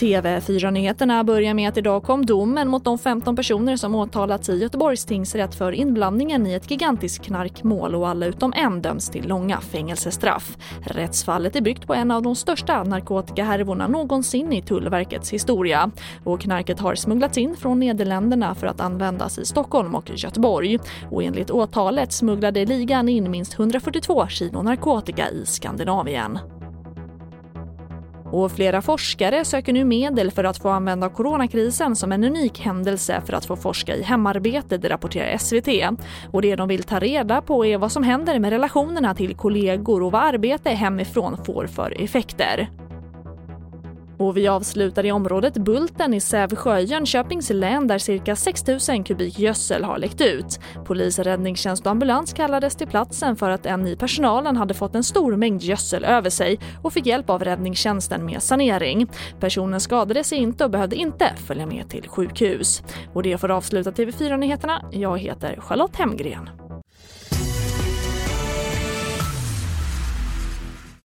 TV4-nyheterna börjar med att idag kom domen mot de 15 personer som åtalats i Göteborgs tingsrätt för inblandningen i ett gigantiskt knarkmål och alla utom en döms till långa fängelsestraff. Rättsfallet är byggt på en av de största narkotikahärvorna någonsin i Tullverkets historia. Och knarket har smugglats in från Nederländerna för att användas i Stockholm och Göteborg. Och enligt åtalet smugglade ligan in minst 142 kilo narkotika i Skandinavien. Och flera forskare söker nu medel för att få använda coronakrisen som en unik händelse för att få forska i hemarbete, det rapporterar SVT. Och det de vill ta reda på är vad som händer med relationerna till kollegor och vad arbete hemifrån får för effekter. Och vi avslutar i området Bulten i Sävsjö i Jönköpings län där cirka 6 000 kubik gödsel har läckt ut. Polis, räddningstjänst och ambulans kallades till platsen för att en i personalen hade fått en stor mängd gödsel över sig och fick hjälp av räddningstjänsten med sanering. Personen skadade sig inte och behövde inte följa med till sjukhus. Och det får avsluta TV4-nyheterna. Jag heter Charlotte Hemgren.